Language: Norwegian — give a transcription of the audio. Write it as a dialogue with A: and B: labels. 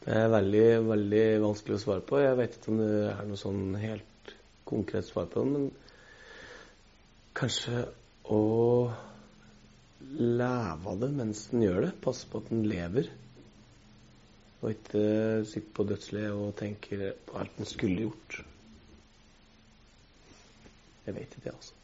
A: Det er veldig, veldig vanskelig å svare på. Jeg vet ikke om det er noe sånn helt konkret svar på det, men kanskje å leve av det mens en gjør det. Passe på at en lever. Og ikke sitte på dødsleiet og tenke på alt en skulle gjort. Jeg vet ikke, det, altså.